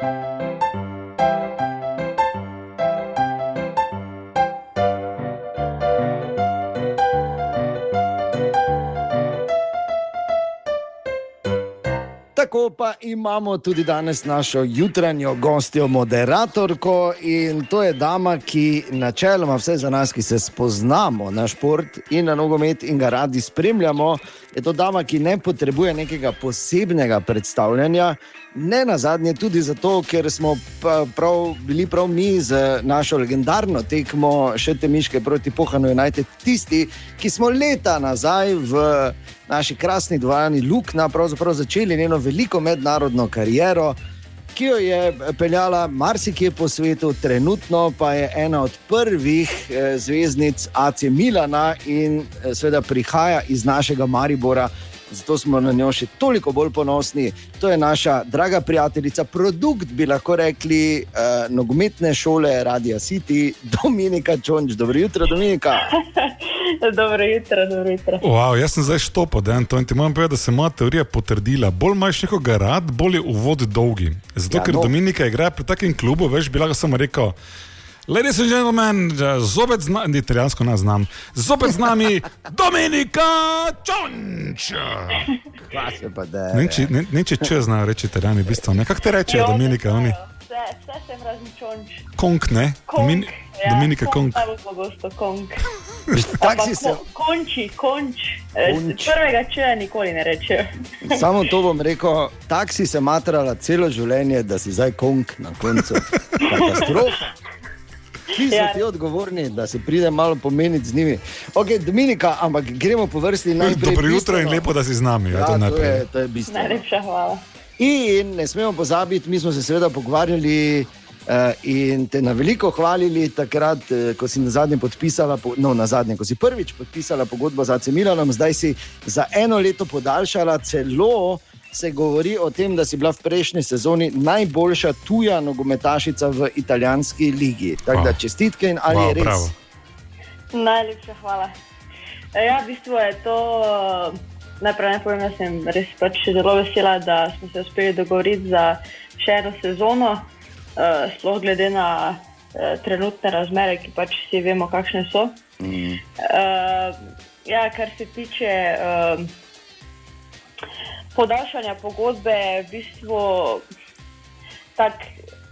Thank you. Tako pa imamo tudi danes našo jutranjo gostjo, moderatorko in to je dama, ki načeloma vse za nas, ki se spoznamo na šport in na nogomet in ga radi spremljamo, je to dama, ki ne potrebuje nekega posebnega predstavljanja. Ne na zadnje tudi zato, ker smo prav, bili prav mi z našo legendarno tekmo Šete Miške proti Pohanu United tisti, ki smo leta nazaj v naši krasni dvorani Lukna pravzaprav začeli njeno veliko mednarodno kariero, ki jo je peljala marsikje po svetu, trenutno pa je ena od prvih eh, zvezdnic AC Milana in eh, seveda prihaja iz našega Maribora zato smo na njo še toliko bolj ponosni. To je naša draga prijateljica, produkt, bi lahko rekli, uh, nogometne šole Radio City, Dominika Čonč. Dobro jutro, Dominika. dobro jutro, dobro jutro. Wow, jaz sem zdaj štopo, da in ti moram povedati, da se moja teorija potrdila. Bolj imaš nekoga rad, bolj je uvod dolgi. Zato, ja, ker no. Dominika igra pri takem klubu, veš, bi lahko samo rekel. Ladies and gentlemen, zopet z nami, italijansko ne znam, zopet z nami Dominika Čonč. Ne če če znajo reči italijani, bistvo ne. Kako te reče Dominika? Oni? Vse, vse sem razen čonč. Konk, ne? Konk, Domin ja, Dominika Konk. Konk. Taksi se... Konči, konč. konč. Prvega če nikoli ne reče. Samo to bom rekel, taksi se matrala celo življenje, da si zdaj konk na koncu. Katastrofa. Ti so ja. ti odgovorni, da se pride malo pomeniti z njimi. Ok, Dominika, ampak gremo po vrsti na naprej. Dobro jutro in lepo, da si z nami. Ja, to, to, je, to je bistveno. Najlepša hvala. In ne smemo pozabiti, mi smo se seveda pogovarjali. Uh, in te na veliko hvalili, takrat, uh, ko si na zadnje podpisala, no, na zadnje, ko si prvič podpisala pogodbo za Cemilanom, zdaj si za eno leto podaljšala celo se govori o tem, da si bila v prejšnji sezoni najboljša tuja nogometašica v italijanski ligi. Tako da čestitke in ali wow, je res? Bravo. Najlepša hvala. E, ja, v bistvu je to. Najprej naj povem, da sem res pač zelo vesela, da smo se uspeli dogovoriti za še eno sezono, uh, sploh glede na uh, trenutne razmere, ki pač vsi vemo, kakšne so. Mm. Uh, ja, kar se tiče. Uh, podaljšanja pogodbe, v bistvu tak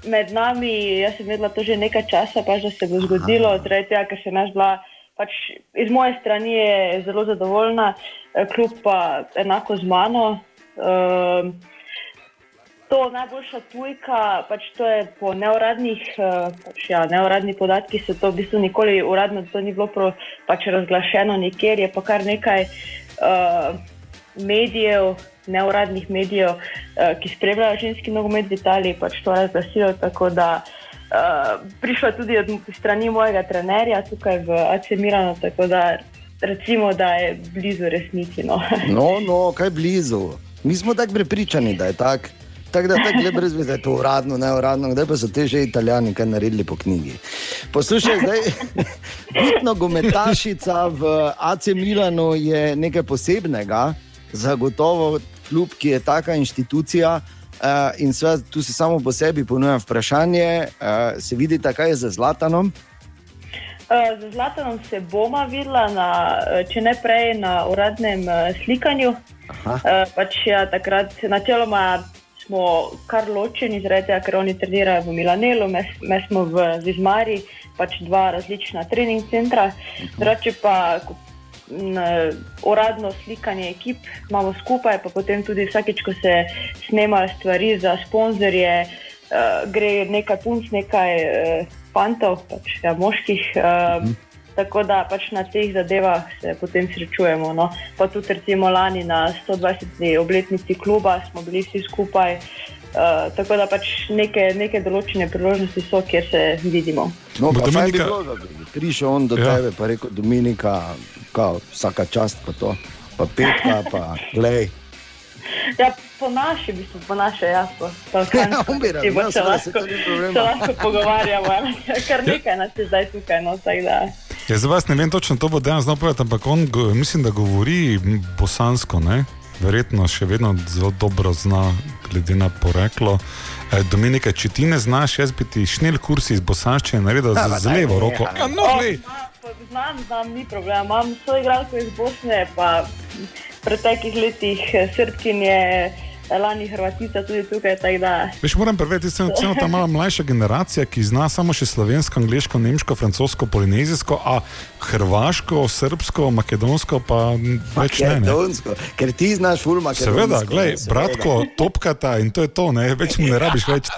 med nami. Jaz sem vedela to že nekaj časa, pač, da se bo zgodilo, zaradi tega, ker se naš bila. Pač iz moje strani je zelo zadovoljna, kljub pa enako z mano. Uh, to najboljša tujka, pač to je po neuradnih, uh, pač ja, neuradnih podatkih, se to v bistvu nikoli uradno ni bilo pro, pač razglašeno, nikjer je pa kar nekaj uh, medijev, neuradnih medijev, uh, ki spremljajo ženski nogomet v Italiji, pač to razglasijo. Tako da uh, prišla tudi od strani mojega trenerja tukaj v Acemirano, tako da recimo, da je blizu resnici. No, no, no kaj blizu. Mi smo tako prepričani, da je tako. Tako da je tako brez veze, da je to uradno, ne uradno, da pa so te že italijani kaj naredili po knjigi. Poslušaj, zdaj, bitno gometašica v AC Milano je nekaj posebnega, zagotovo klub, ki je taka institucija. Uh, in sve, tu se samo po sebi ponuja vprašanje, uh, se vidi, kaj je za Zlatanom? Uh, za Zlatanom se bomo videla, na, če ne prej na uradnem uh, slikanju. Uh, pač, ja, takrat, načeloma smo kar ločeni, zaradi tega, ker oni trenirajo v Milanelu, mi smo v Zizmari, pač dva različna trening centra. Drugače pa, uradno slikanje ekip, imamo skupaj, pa potem tudi vsakeč, ko se snemajo stvari za sponzorje, uh, gre nekaj punc, nekaj uh, fantov, pač, ja, moških. Uh, mhm. Tako da pač na teh zadevah se potem srečujemo. No. Pa tudi recimo lani na 120. obletnici kluba smo bili vsi skupaj. Uh, tako da pač neke, neke določene priložnosti so, kjer se vidimo. No, pa Dominika... bi bilo, da bi prišel on do ja. tebe in rekel: Dominika, kao, vsaka čast, pa to, pa petka, pa glej. Ja, po naši, v bistvu, po naše, jaz pa tudi. Ja, umiram, ja, se lahko, se lahko pogovarjamo, ja, kar nekaj nas je zdaj tukaj. No, ja, za vas ne vem točno, to bo dejansko znal povedati, ampak on mislim, da govori bosansko, ne? verjetno še vedno zelo dobro zna, glede na poreklo. E, Dominika, če ti ne znaš, jaz bi ti šnel kursi iz bosanščine naredil z, z levo roko. Ja, no, glej. Znam, znam, ni problema. Imam svoj igralko iz Bosne, pa v preteklih letih eh, Srbkinje lani Hrvatica tudi tukaj. Veš, moram preveriti, da sem ta malo mlajša generacija, ki zna samo še slovensko, angliško, nemško, francosko, polinezijsko, a hrvaško, srbsko, makedonsko pa več ne. Makedonsko, ker ti znaš ful makedonsko. Seveda, gledaj, bratko, topkata in to je to, ne? več mu ne rabiš več.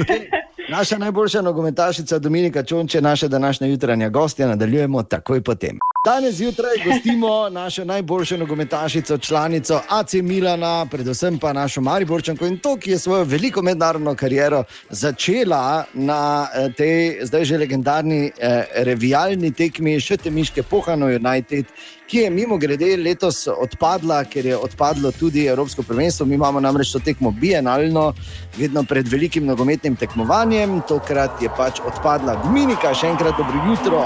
okay. Naša najboljša nogometašica Dominika Čonče, naša današnja jutranja gostja, nadaljujemo takoj potem. Danes zjutraj gostimo našo najboljšo nogometašico, članico AC Milana, predvsem pa našo Mariborčanko in to, ki je svojo veliko mednarodno kariero začela na eh, tej zdaj že legendarni eh, revijalni tekmi Šetemiške Pohano United ki je mimo grede letos odpadla, ker je odpadlo tudi Evropsko prvenstvo. Mi imamo namreč to tekmo bienalno, vedno pred velikim nogometnim tekmovanjem, tokrat je pač odpadla Dominika, še enkrat dobro jutro.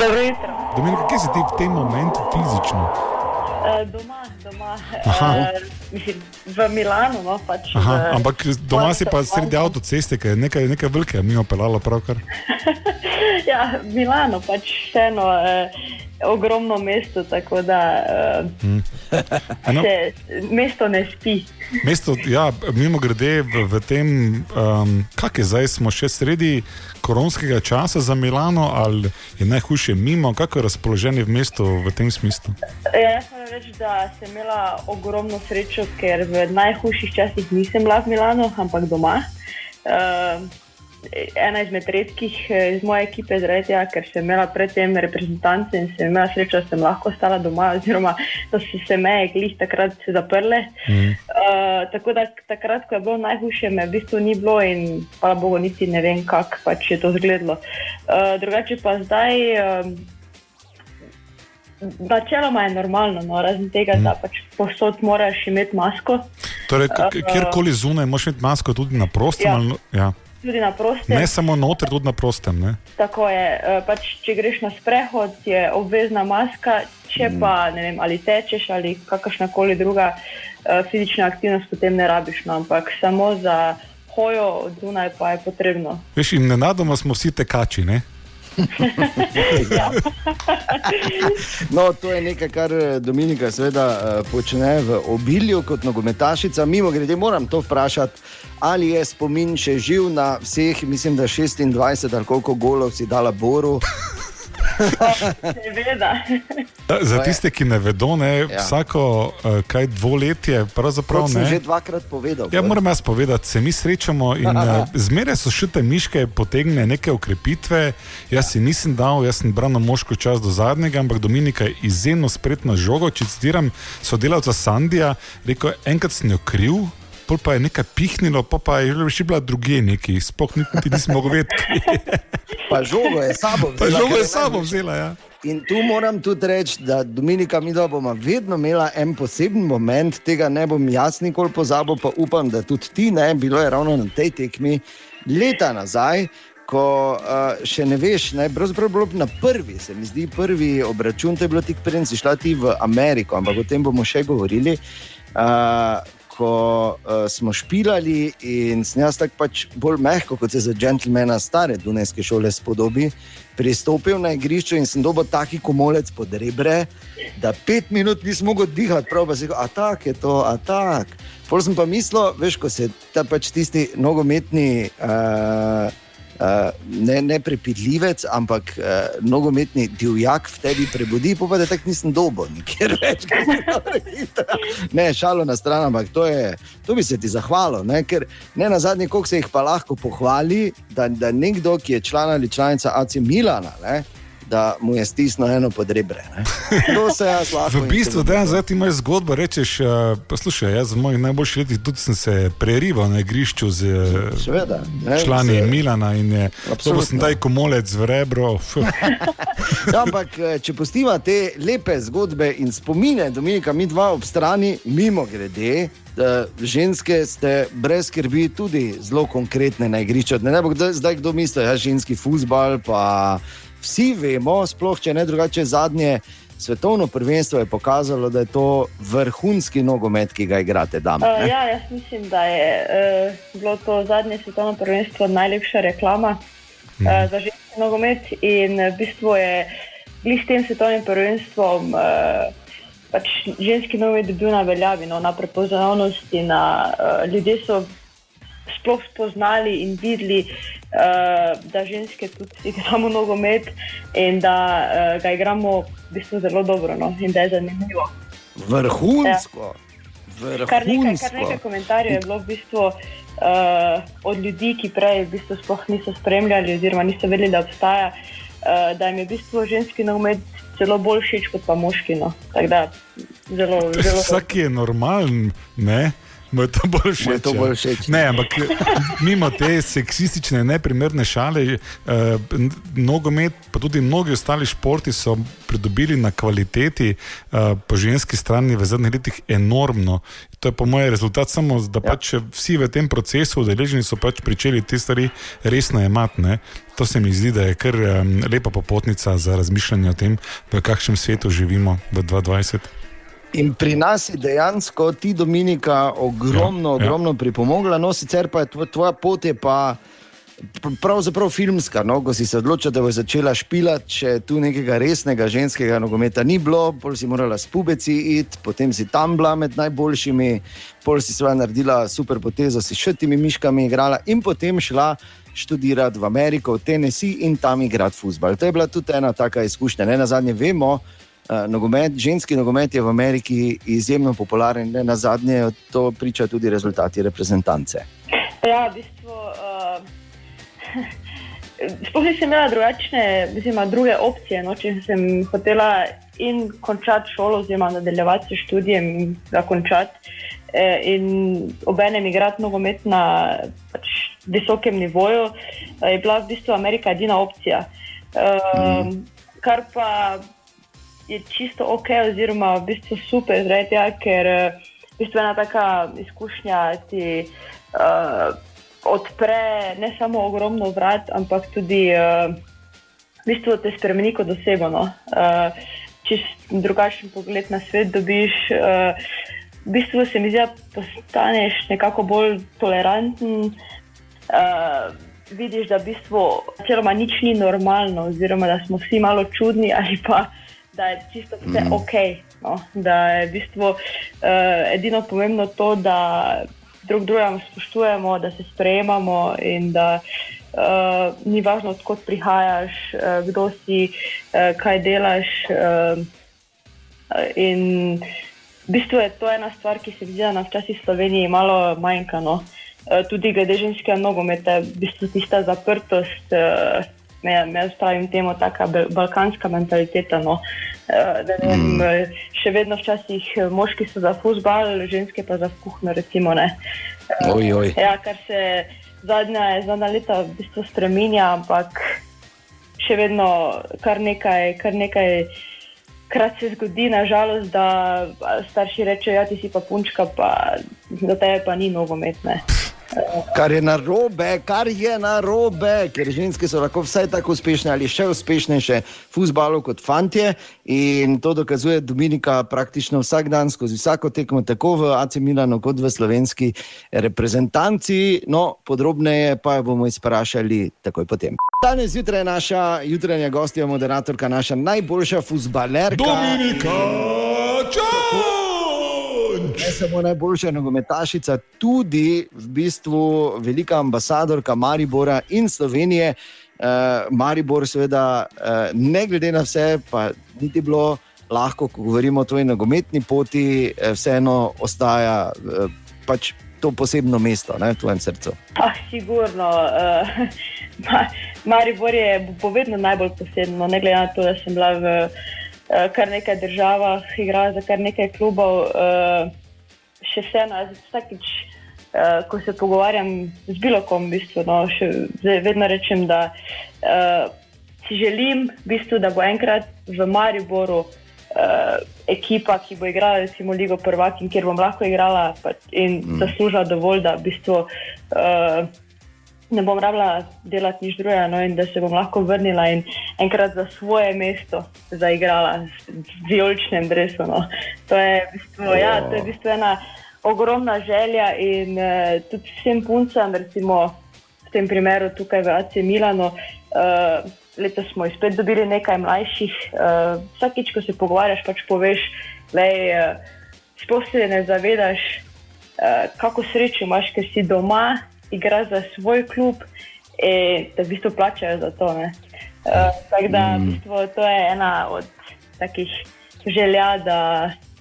Dobro jutro. Dominika, kje si ti v tem momentu fizično? Uh, doma, doma. Uh, mislim, v Milanu. No, pač Aha, v, ampak doma si pa sredi avtoceste, ki je nekaj, nekaj velikega, mimo pelalo pravkar. ja, Milano, pač vseeno. Uh, ogromno mesto, tako da uh, mm. se, mesto ne spi. Mesto, ja, mimo grede v, v tem, um, kaj je zdaj, smo še sredi koronskega časa za Milano, ali je najhujše mimo, kako je razpoloženje v mestu v tem smislu? Ja, jaz moram reči, da sem imela ogromno srečo, ker v najhujših časih nisem bila v Milano, ampak doma. Uh, ena izmed redkih eh, iz moje ekipe, zaradi tega, ker sem imela predtem reprezentance in sem imela srečo, da sem lahko ostala doma, oziroma da so se meje glih takrat zaprle. Mm. Uh, tako da takrat, ko je bilo najhujše, me v bistvu ni bilo in hvala Bogu, niti ne vem, kako pač je to izgledalo. Uh, drugače pa zdaj. Uh, Načeloma je normalno, no, razen tega, mm. da pač posod moraš imeti masko. Torej, kjerkoli zunaj, moraš imeti masko tudi na prostem. Ja. Ali, ja tudi na prostem. Ne samo noter, tudi na prostem. Ne? Tako je. Eh, pač, če greš na sprehod, je obvezna maska, če mm. pa ne vem, ali tečeš ali kakršna koli druga uh, fizična aktivnost, potem ne rabiš. No, ampak samo za hojo od zunaj pa je potrebno. Veš, in nenadoma smo vsi tekači. Ne? Ja. no, to je nekaj, kar eh, Dominika seveda eh, počne v obilju kot nogometašica. Mimo grede, moram to vprašati, ali je spomin še živ na vseh, mislim, da 26 ali koliko golov si dala Boru. Za tiste, ki ne vedo, ne, ja. vsako uh, kaj dvoletje, pravzaprav ne. Že dvakrat povedal. Ja, moram jaz povedati, se mi srečamo in uh, zmeraj so šute miške, potegne neke ukrepitve. Jaz si nisem dal, jaz sem branil moško čas do zadnjega, ampak Dominika je izjemno spretna žogo. Če citiram sodelavca Sandija, rekel je, enkrat sem jo kriv pol pa je nekaj pihnilo, pa, pa je že bila druge neki, spoh niti nismo mogli vedeti. pa žogo je sabo vzela. Pa žogo je sabo vzela, ja. In tu moram tudi reči, da Dominika mi da bomo vedno imela en poseben moment, tega ne bom jaz nikoli pozabil, pa upam, da tudi ti ne, bilo je ravno na tej tekmi leta nazaj. Ko uh, še ne veš, najprej bilo na prvi, se mi zdi, prvi obračun, to je bilo tik prej, si šla ti v Ameriko, ampak o tem bomo še govorili. Uh, ko uh, smo špilali in sem jaz tako pač bolj mehko, kot se za džentlmena stare Dunajske šole spodobi, pristopil na igrišče in sem dobil taki komolec pod rebre, da pet minut nisem mogel dihati, prav pa si rekel, a tak je to, a tak. Pol sem pa mislil, veš, ko se ta pač tisti nogometni. Uh, ne, ne prepidljivec, ampak uh, nogometni divjak v tebi prebudi, pa da tako nisem dobo, nikjer več. ne, šalo na stran, ampak to, je, to bi se ti zahvalil, ne, ker ne na zadnji, koliko se jih pa lahko pohvali, da, da nekdo, ki je član ali članica AC Milana. Ne, da mu je stisnil eno podrebre. V bistvu, da zdaj ti imaš zgodbo, rečeš, uh, poslušaj, jaz v mojih najboljših letih tudi sem se prerival na igrišču z Seveda, ne, člani se... Milana in je to sem daj komolec v rebro. ja, ampak, eh, če postiva te lepe zgodbe in spomine, Dominika, mi dva ob strani, mimo grede. Ženske ste brez skrbi tudi zelo konkretne na igrišču. Ne, ne bo zdaj kdo misli, ja, ženski futbal, pa vsi vemo, sploh če ne drugače zadnje svetovno prvenstvo je pokazalo, da je to vrhunski nogomet, ki ga igrate tam. Uh, ja, jaz mislim, da je uh, bilo to zadnje svetovno prvenstvo najlepša reklama uh, za ženski nogomet in v bistvu je s tem svetovnim prvenstvom. Uh, Pač ženski novi dobil na veljavi, no, na prepoznavnosti, na uh, ljudje so sploh spoznali in videli, uh, da ženske tudi igramo nogomet in da uh, ga igramo v bistvu zelo dobro no, in da je zanimivo. Vrhunsko. Ja. Kar, nekaj, kar nekaj komentarjev je bilo v bistvu, uh, od ljudi, ki prej v bistvu sploh niso spremljali oziroma niso vedeli, da obstaja, uh, da jim je v bistvu ženski nogomet. Zelo bolj všeč kot pa moški. No. Da, zelo, zelo Vsak je normalen, ne? Mu je to bolj všeč. To bolj všeč. Ne, ampak mimo te seksistične, neprimerne šale, eh, nogomet, pa tudi mnogi ostali športi so pridobili na kvaliteti eh, po ženski strani v zadnjih letih enormno. To je po mojem rezultat samo, da ja. pač vsi v tem procesu udeleženi so pač pričeli te stvari resno jemati. To se mi zdi, da je kar um, lepa popotnica za razmišljanje o tem, v kakšnem svetu živimo v 2020. In pri nas je dejansko ti Dominika ogromno, ja, ja. ogromno pripomogla, no sicer pa je tvoja pot je pa. Pravzaprav filmska, no, ko si se odločila, da bo začela špilati, če tu nekega resnega ženskega nogometa ni bilo, pol si morala s pubeci iti, potem si tam bila med najboljšimi, pol si svoje naredila super potezo, si še temi miškami igrala in potem šla študirati v Ameriko, v Tennessee in tam igrati futbol. To je bila tudi ena taka izkušnja. Ne na zadnje vemo, uh, nogomet, ženski nogomet je v Ameriki izjemno popularen, ne na zadnje, to priča tudi rezultati reprezentance. Ja, v bistvu. Uh... Sploh nisem imela drugačne, mislim, druge opcije. No, če sem hotela in končati šolo, oziroma nadaljevati s študijem in ga končati, eh, in obenem igrati nogomet na pač, visokem nivoju, eh, je bila v bistvu Amerika edina opcija. Eh, mm. Kar pa je čisto ok, oziroma v bistvu super, zdaj, ja, ker eh, v bistvu ena taka izkušnja ti uh, odpre ne samo ogromno vrat, ampak tudi uh, v bistvu te spremeni kot osebo. No? Uh, Čist drugačen pogled na svet dobiš. Uh, v bistvu se mi zdi, da postaneš nekako bolj toleranten. Uh, vidiš, da v bistvu celoma nič ni normalno, oziroma da smo vsi malo čudni ali pa da je čisto vse mm. ok. No? Da je v bistvu uh, edino pomembno to, da drug drugega spoštujemo, da se sprejemamo in da uh, ni važno, odkot prihajaš, uh, kdo si, uh, kaj delaš. Uh, in v bistvu je to ena stvar, ki se zdi, da nas včasih v Sloveniji malo manjka. No? Uh, tudi glede ženskega nogometa, v bistvu tista zaprtost. Uh, ne, jaz pravim temu, taka balkanska mentaliteta. No. Uh, vem, mm. Še vedno včasih eh, moški so za fusbal, ženske pa za kuhno. Recimo, uh, oj, oj. Ja, kar se zadnja, zadnja leta v bistvu spremenja, ampak še vedno kar nekaj. Kar nekaj Krat se zgodi, nažalost, da starši rečejo, da ja, si pa punčka, pa za tebe pa ni nogometne. Kar je na robe, kar je na robe, ker ženske so lahko vsaj tako uspešne ali še uspešnejše v futbalu kot fantje. In to dokazuje Dominika praktično vsak dan, skozi vsako tekmo, tako v AC Milano kot v slovenski reprezentanci. No, podrobneje pa bomo izprašali takoj potem. Danes zjutraj je naša jutranja gostja, moderatorka, naša najboljša futbalerka. Dominika, čau! Ne samo najboljša nogometašica, tudi v bistvu velika ambasadorka Maribora in Slovenije. Uh, Maribor, seveda, uh, ne glede na vse, pa niti bilo lahko, ko govorimo o tvoji nogometni poti, uh, vseeno ostaja uh, pač to posebno mesto ne, v tvojem srcu. Ah, sigurno. Uh, Maribor je povedno najbolj posebno, ne glede na to, da sem bila v. Eh, kar nekaj državah, igra za kar nekaj klubov. Uh, še vseeno, vsakič, uh, ko se pogovarjam z bilo kom, v bistvu, no, še, vedno rečem, da uh, si želim, v bistvu, da bo enkrat v Mariboru uh, ekipa, ki bo igrala, recimo, Ligo Prvak in kjer bom lahko igrala in mm. zaslužila dovolj, da v bistvu. Uh, ne bom rabila delati nič drugega, no, in da se bom lahko vrnila in enkrat za svoje mesto zaigrala z vijoličnim drevesom. No. To, ja, to je v bistvu ena ogromna želja in uh, tudi vsem puncem, recimo v tem primeru tukaj v AC Milano. Uh, Letos smo spet dobili nekaj mlajših. Uh, vsakič, ko se pogovarjaš, pač poveš, da uh, sploh se ne zavedaš, uh, kako srečo imaš, ker si doma, igraš za svoj klub in te v bistvu plačajo za to. Uh, tako da v mm. bistvu, to je ena od takih želja, da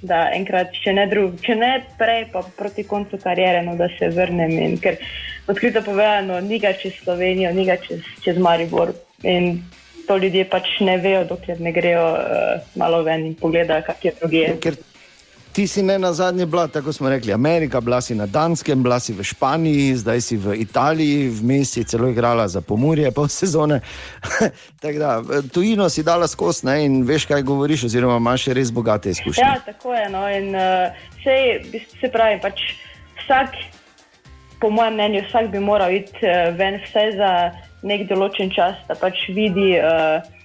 da enkrat, če ne, drug, če ne prej, pa proti koncu karijere, no, da se vrnem. In, ker odkrito povedano, ni ga čez Slovenijo, ni ga čez, čez Maribor. In to ljudje pač ne vejo, dokler ne grejo uh, malo ven in pogledajo, kak je drugi. Ker Ti si ne na zadnje bila, tako smo rekli, Amerika, bila si na Danskem, bila si v Španiji, zdaj si v Italiji, vmes si celo igrala za pomorje, pol sezone. da, tujino si dala skozi ne, in veš, kaj govoriš, oziroma imaš res bogate izkušnje. Ja, tako je. No, in, uh, sej, se pravi, pač vsak, po mojem mnenju, vsak bi moral iti uh, ven vse za nek določen čas, da pač vidi. Uh, Eh,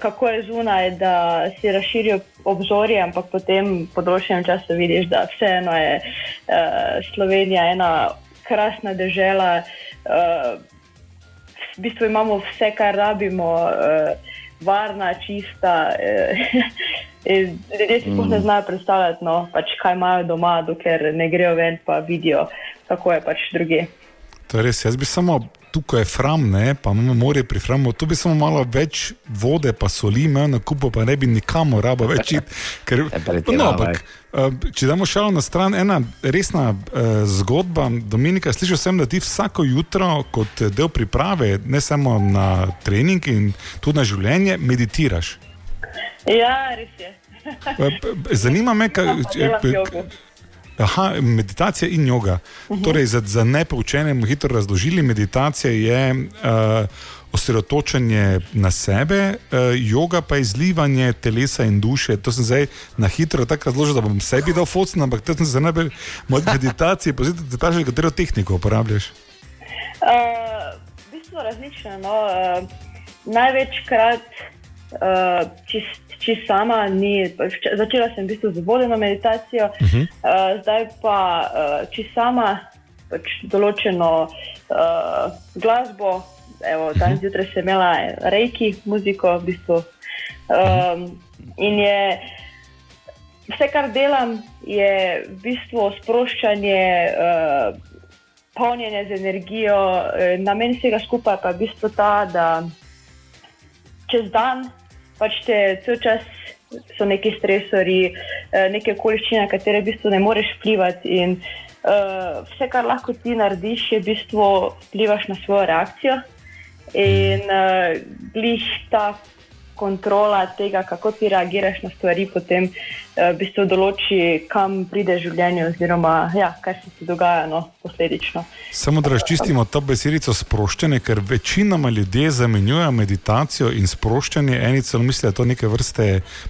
kako je zunaj, da si razširijo obzorje, ampak potem po določenem času vidiš, da vseeno je uh, Slovenija ena krasna država. Uh, v bistvu imamo vse, kar rabimo, uh, varna, čista. Uh, Ljudje si mm. ne znajo predstavljati, no, pač, kaj imajo doma, dokler ne grejo ven in vidijo, kako je pač druge. To je res. Jaz bi samo tukaj je fram, ne, pa imamo morje pri framu, tu bi samo malo več vode, pa soli, imel na kupu, pa ne bi nikamor rabo več iti. No, ampak, eh, če damo šalo na stran, ena resna uh, zgodba. Dominika, slišal sem, da ti vsako jutro, kot del priprave, ne samo na trening in tudi na življenje, meditiraš. Ja, res je. Eh, zanima me, kaj. Aha, meditacija in yoga. Uh -huh. torej, za, za nepoučene bomo hitro razložili. Meditacija je uh, osredotočanje na sebe, uh, yoga pa je izlivanje telesa in duše. To sem zdaj na hitro tako razložil, da bom sebi dal focen, ampak to sem za najbolj moj meditacije. Pozite, da vprašaj, katero tehniko uporabljaš. Uh, v bistvu različno. No? Uh, največkrat uh, čist čisto sama, ni, začela sem v bistvu z vodeno meditacijo, uh -huh. uh, zdaj pa uh, čisto sama, pač določeno uh, glasbo. Evo, danes uh -huh. zjutraj sem imela rejki, muziko, v bistvu. Um, in je vse, kar delam, je v bistvu sproščanje. Uh, Polnjenje z energijo, namen vsega skupaj pa je v bistvu ta, da čez dan pač te vse čas so neki stresori, eh, neke okoliščine, na katere v bistvu ne moreš vplivati. In uh, vse, kar lahko ti narediš, je v bistvu vplivaš na svojo reakcijo. In uh, glih ta kontrola tega, kako ti reagiraš na stvari, potem uh, v bistvu določi, kam pride življenje, oziroma ja, kaj se ti dogaja no, posledično. Samo da razčistimo to besedico sproščanje, ker večinoma ljudje zamenjujejo meditacijo in sproščanje. Eni celo mislijo, da je to neke vrste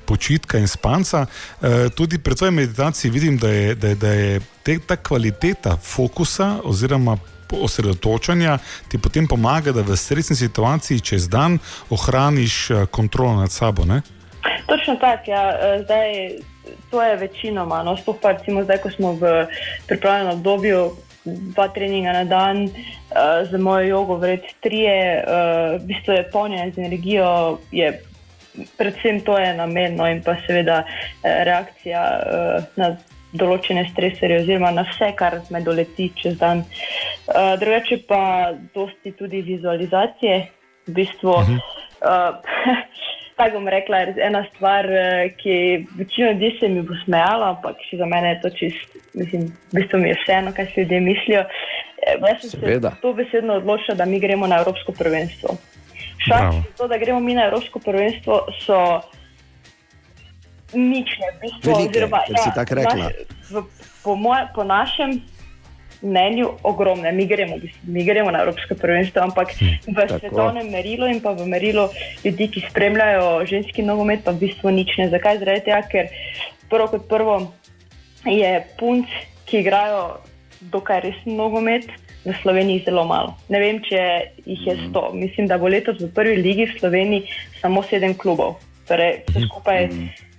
počitka in spanca. Uh, tudi pri tvoji meditaciji vidim, da je, da je, da je te, ta kvaliteta fokusa oziroma osredotočanja ti potem pomaga, da v stresni situaciji čez dan ohraniš eh, kontrolo nad sabo. Ne? Točno tako, ja. Eh, zdaj, to je večinoma. No, Sploh pa recimo zdaj, ko smo v pripravljenem obdobju. Dva treninga na dan, uh, za mojo jogo, vred tri, uh, v bistvu je polnjen z energijo, je, predvsem to je namen, no, in pa seveda uh, reakcija uh, na določene stresorje, oziroma na vse, kar me doleti čez dan. Uh, drugače pa dosti tudi vizualizacije. V bistvu, uh -huh. uh, tako bom rekla, ena stvar, uh, ki večino ljudi se mi bo smejala, ampak za mene je to čist, mislim, v bistvu mi je vseeno, kaj si ljudje mislijo. Uh, jaz sem Seveda. se to besedno odločila, da mi gremo na Evropsko prvenstvo. Šanse, da gremo mi na Evropsko prvenstvo, so nič ne, bistvu, Velike, oziroma, ja, si tako rekla. Naš, v, po, moj, po našem mnenju ogromne. Mi gremo, mi gremo na Evropsko prvenstvo, ampak hm, v tako. svetovnem merilu in pa v merilu ljudi, ki spremljajo ženski nogomet, pa v bistvu nič ne. Zakaj? Zaradi tega, ker prvo kot prvo je punc, ki igrajo dokaj resen nogomet. v Sloveniji zelo malo. Ne vem, če jih je sto. Mislim, da bo letos v prvi ligi v Sloveniji samo sedem klubov. Torej, vse skupaj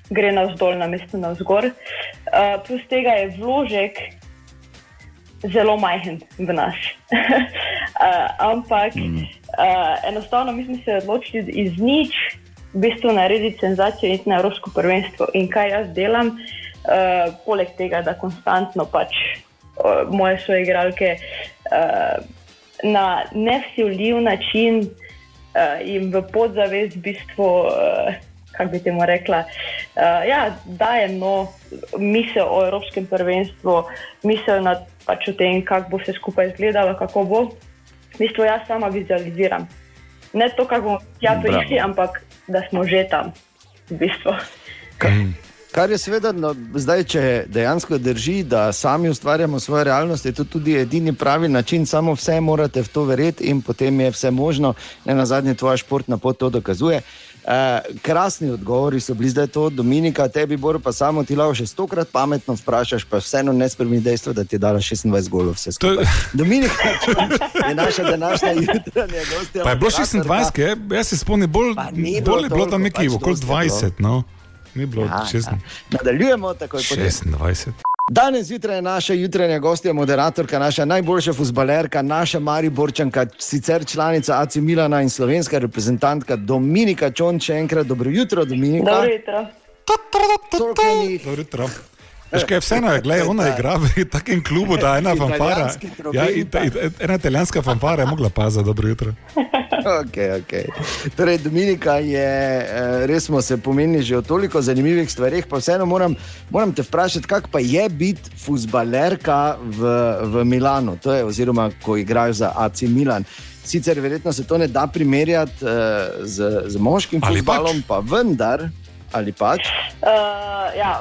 gre navzdol, na mesto navzgor. Uh, plus tega je vložek zelo majhen v nas. uh, ampak uh, enostavno mi smo se odločili iz nič v bistvu narediti senzacijo in na Evropsko prvenstvo. In kaj jaz delam, uh, poleg tega, da konstantno pač uh, moje soigralke uh, na nevsiljiv način uh, in v podzavest v bistvu. Uh, kako bi temu rekla, uh, ja, dajem no, misel o Evropskem prvenstvu, misel nad, pač o tem, kako bo vse skupaj izgledalo, kako bo. V bistvu jaz sama vizualiziram. Ne to, kako bomo tja prišli, ampak da smo že tam. V bistvu. Kaj? Kar je seveda, no, zdaj, če dejansko drži, da sami ustvarjamo svojo realnost, je to tudi edini pravi način, samo vse morate v to verjeti in potem je vse možno. Ne na zadnje, tvoja športna pot to dokazuje. Eh, krasni odgovori so bili zdaj to, Dominika, tebi bo pa samo ti lahko še stokrat pametno vprašaš, pa vseeno ne spremeni dejstvo, da ti je dala 26 golov vse skupaj. Dominika je naša današnja jutranja gostja. Pa je bilo 26, je? jaz se spomnim, bolj, bolj je bilo tam nekje pač okoli 20. No. Ni bilo ja, 16. Ja. Nadaljujemo tako kot 26. Danes zjutraj je naša jutranja gostja, moderatorka, naša najboljša futbalerka, naša Mariborčanka, sicer članica AC Milana in slovenska reprezentantka Dominika Čon. Še enkrat dobro jutro, Dominika. Dobro jutro. Dobro jutro. Veš, kaj je vseeno, gledaj, ona igra v takem klubu, da je ena fanfara. Ja, ena italijanska fanfara je mogla pa za dobro jutro. Okay, okay. Torej, Dominika je, eh, res smo se pomenili že o toliko zanimivih stvarih, pa vseeno moram, moram te vprašati, kako pa je biti futbalerka v, v Milanu, to je oziroma, ko igrajo za AC Milan. Sicer verjetno se to ne da primerjati uh, z, z moškim futbalom, pač? pa vendar, ali pač? Uh, ja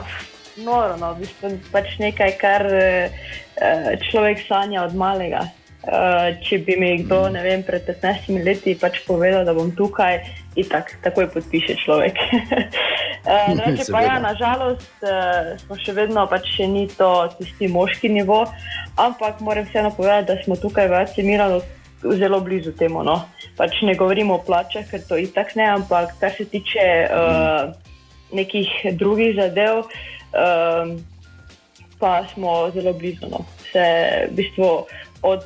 noro, no, v bistvu pač nekaj, kar uh, človek sanja od malega. Uh, če bi mi kdo vem, pred 15 leti pač povedal, da bom tukaj, in tak, takoj podpiše človek. uh, reče, pa ja, nažalost, uh, smo še vedno, pač še ni to tisti moški nivo, ampak moram vseeno povedati, da smo tukaj v Acimiranu zelo blizu temu. No. Pač ne govorimo o plačah, ker to itak ne, ampak kar se tiče uh, nekih drugih zadev. Uh, um, pa smo zelo blizu. No. Se, v bistvu, od,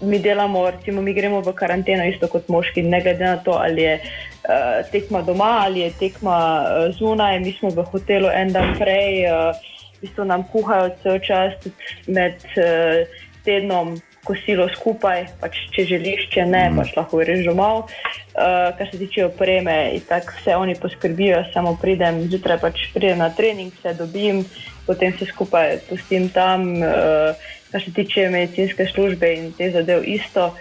mi delamo, recimo, mi gremo v karanteno, isto kot moški, ne glede na to, ali je uh, tekma doma ali je tekma uh, zunaj. Mi smo v hotelu en dan prej, uh, v bistvu nam kuhajo cel čas med uh, tednom kosilo skupaj, pač, če želiš, če ne, mm. pač lahko režemo malo. Uh, kar se tiče opreme, tako vse oni poskrbijo, samo pridem zjutraj, pač pridem na trening, se dobim, potem se skupaj pustim tam, uh, kar se tiče medicinske službe in te zadev isto.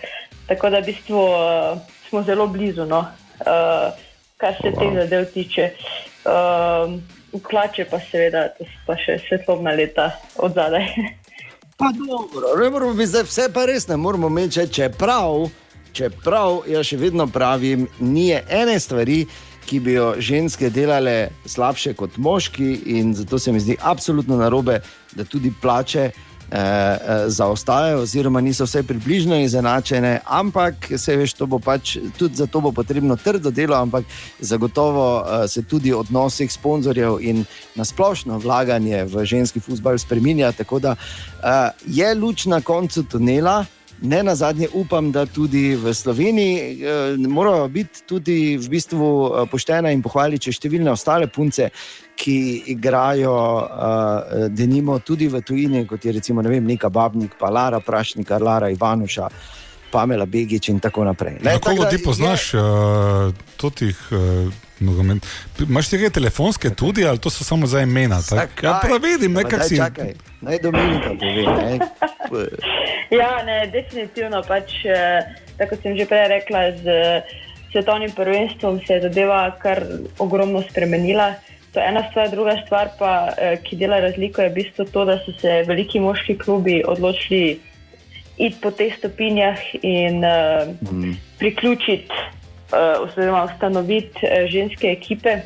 Tako da v bistvu uh, smo zelo blizu, no? uh, kar se wow. teh zadev tiče. Uh, Klače pa seveda, to so pa še svetlobna leta od zadaj. Pa dobro, ne moramo biti vse, pa res ne moramo meči, čeprav, čeprav jaz še vedno pravim, ni ene stvari, ki bi jo ženske delale slabše kot moški, in zato se mi zdi absolutno narobe, da tudi plače. Eh, eh, zaostajajo, oziroma niso vse približno izenačene, ampak se veš, to bo pač tudi za to bo potrebno trdo delo, ampak zagotovo eh, se tudi odnos vseh sponzorjev in nasplošno vlaganje v ženski futbol spremenja. Tako da je luč na koncu tunela. Ne na zadnje upam, da tudi v Sloveniji eh, morajo biti tudi v bistvu poštene in pohvaliti številne ostale punce, ki igrajo, uh, denimo, tudi v tujini, kot je recimo ne vem, neka Babnik, pa Lara Prašnika, Lara Ivanuša. Pamela Begič in tako naprej. Kako ti poznaš je... uh, totih uh, nogomet? Imaš tega telefonske tudi, ali to so samo za imena? Ja, prav vidim, nekaj si. Čakaj, naj Dominika pove. Ne? ja, ne, definitivno pač, tako sem že prej rekla, z svetovnim prvenstvom se je zadeva kar ogromno spremenila. To je ena stvar, druga stvar, pa, eh, ki dela razliko, je v bistvu to, da so se veliki moški klubi odločili iti po teh stopinjah in uh, mm. priključiti, uh, oziroma ustanoviti uh, ženske ekipe.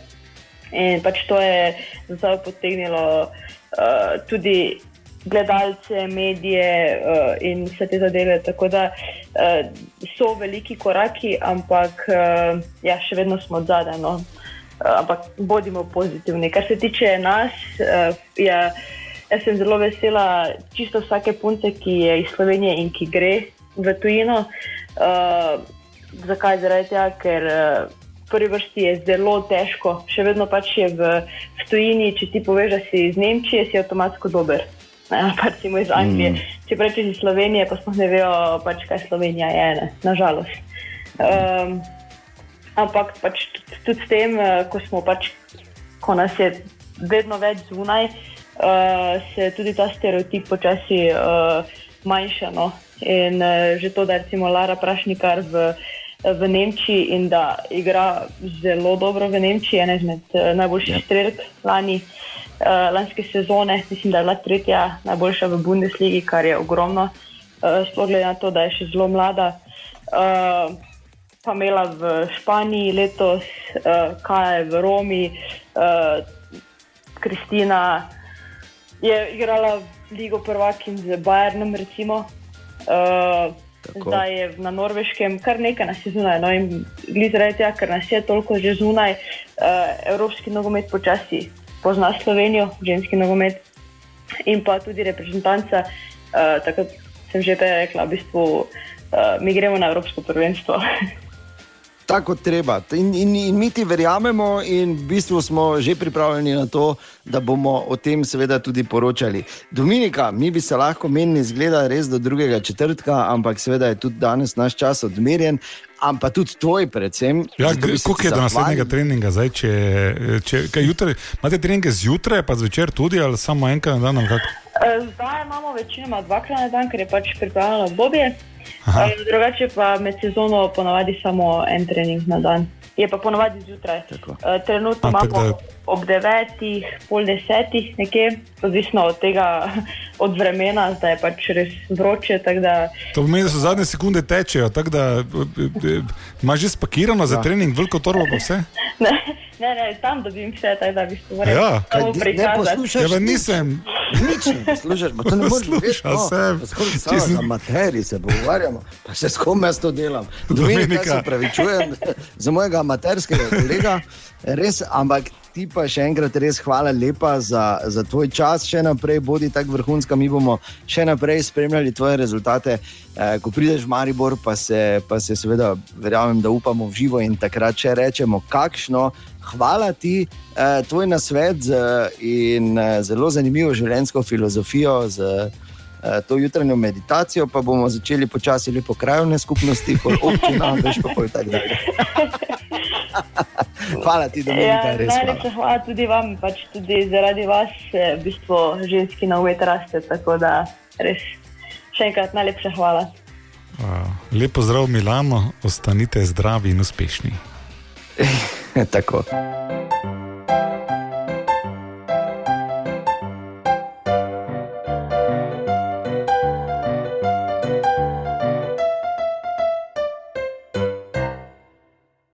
In pač to je zdaj potegnilo uh, tudi gledalce, medije uh, in vse te zadeve. Tako da uh, so veliki koraki, ampak uh, ja, še vedno smo zadaj. No. Uh, ampak bodimo pozitivni. Kar se tiče nas, uh, ja, jaz sem zelo vesela čisto vsake punce, ki je iz Slovenije in ki gre v tujino. Uh, zakaj? Zaradi tega, ker. Uh, Prvi vrsti je zelo težko, še vedno pač je v, v tujini. Če ti poveš, da si iz Nemčije, si avtomatsko dober recimo iz Anglije. Mm. Če rečeš iz Slovenije, pa smo ne vejo, pač, kaj Slovenija je, ne? nažalost. Um, ampak pač tudi s tem, eh, ko, pač, ko nas je vedno več zunaj, uh, se tudi ta stereotip počasi uh, manjša. No? In uh, že to, da je Lara Prašnikar v, v Nemčiji in da igra zelo dobro v Nemčiji, ena izmed uh, najboljših ja. strelk lani. Uh, uh, lanske sezone, mislim, da je bila tretja najboljša v Bundesligi, kar je ogromno, uh, sploh glede na to, da je še zelo mlada. Uh, pa imela v Španiji letos, uh, kaj je v Romi, Kristina uh, je igrala Ligo prvakin z Bayernom. Recimo. Uh, Zdaj je na norveškem kar nekaj nas je zunaj. No, in zaradi tega, ker nas je toliko že zunaj, uh, evropski nogomet počasi pozna Slovenijo, ženski nogomet in pa tudi reprezentanca. Uh, tako sem že prej rekla, v bistvu uh, mi gremo na Evropsko prvenstvo. Tako treba. In, in, in mi ti verjamemo, in v bistvu smo že pripravljeni na to, da bomo o tem seveda tudi poročali. Dominika, mi bi se lahko menili, zgleda res do drugega četrtka, ampak seveda je tudi danes naš čas odmerjen ampak tudi tvoj, predvsem. Ja, Kako je do naslednjega treninga? Zdaj, če, če, kaj, jutre, imate treninge zjutraj, pa zvečer tudi, ali samo enkrat na dan? Eh, zdaj imamo večinoma dvakrat na dan, ker je pač pripravljeno obdobje. Eh, drugače pa med sezono ponavadi samo en trening na dan je pa ponovadi zjutraj. Uh, trenutno imamo da... ob devetih, pol desetih, nekje, odvisno od tega, od vremena, zdaj je pač res vroče. Da... To pomeni, da so zadnje sekunde tečejo, tako da eh, eh, imaš že spakirano za ja. trening, veliko torbo pa vse. Ne, ne, tam dobim vse, tako da bi se lahko ja. prikazal. Ja, nisem. Nič ne poslušaš, to ne moreš biti. Skoro se na materiji se pogovarjamo, pa se s kom jaz to delam. Dominika, se pravičujem za mojega amaterskega kolega, res, ampak ti pa še enkrat res hvala lepa za, za tvoj čas, še naprej bodi tako vrhunska, mi bomo še naprej spremljali tvoje rezultate. Eh, ko prideš v Maribor, pa se, pa se seveda, verjamem, da upamo v živo in takrat še rečemo, kakšno. Hvala ti, eh, tvoj nasvet z, in eh, zelo zanimivo življenjsko filozofijo. Z, eh, To jutranjo meditacijo pa bomo začeli počasi lepo krajovne skupnosti, kot občina, veš pa pol tako dalje. hvala ti, da mi je to res. Najlepša hvala tudi vam, pač tudi zaradi vas, v bistvu ženski na umet raste, tako da res še enkrat najlepša hvala. Lepo zdrav, Milano, ostanite zdravi in uspešni. Tako.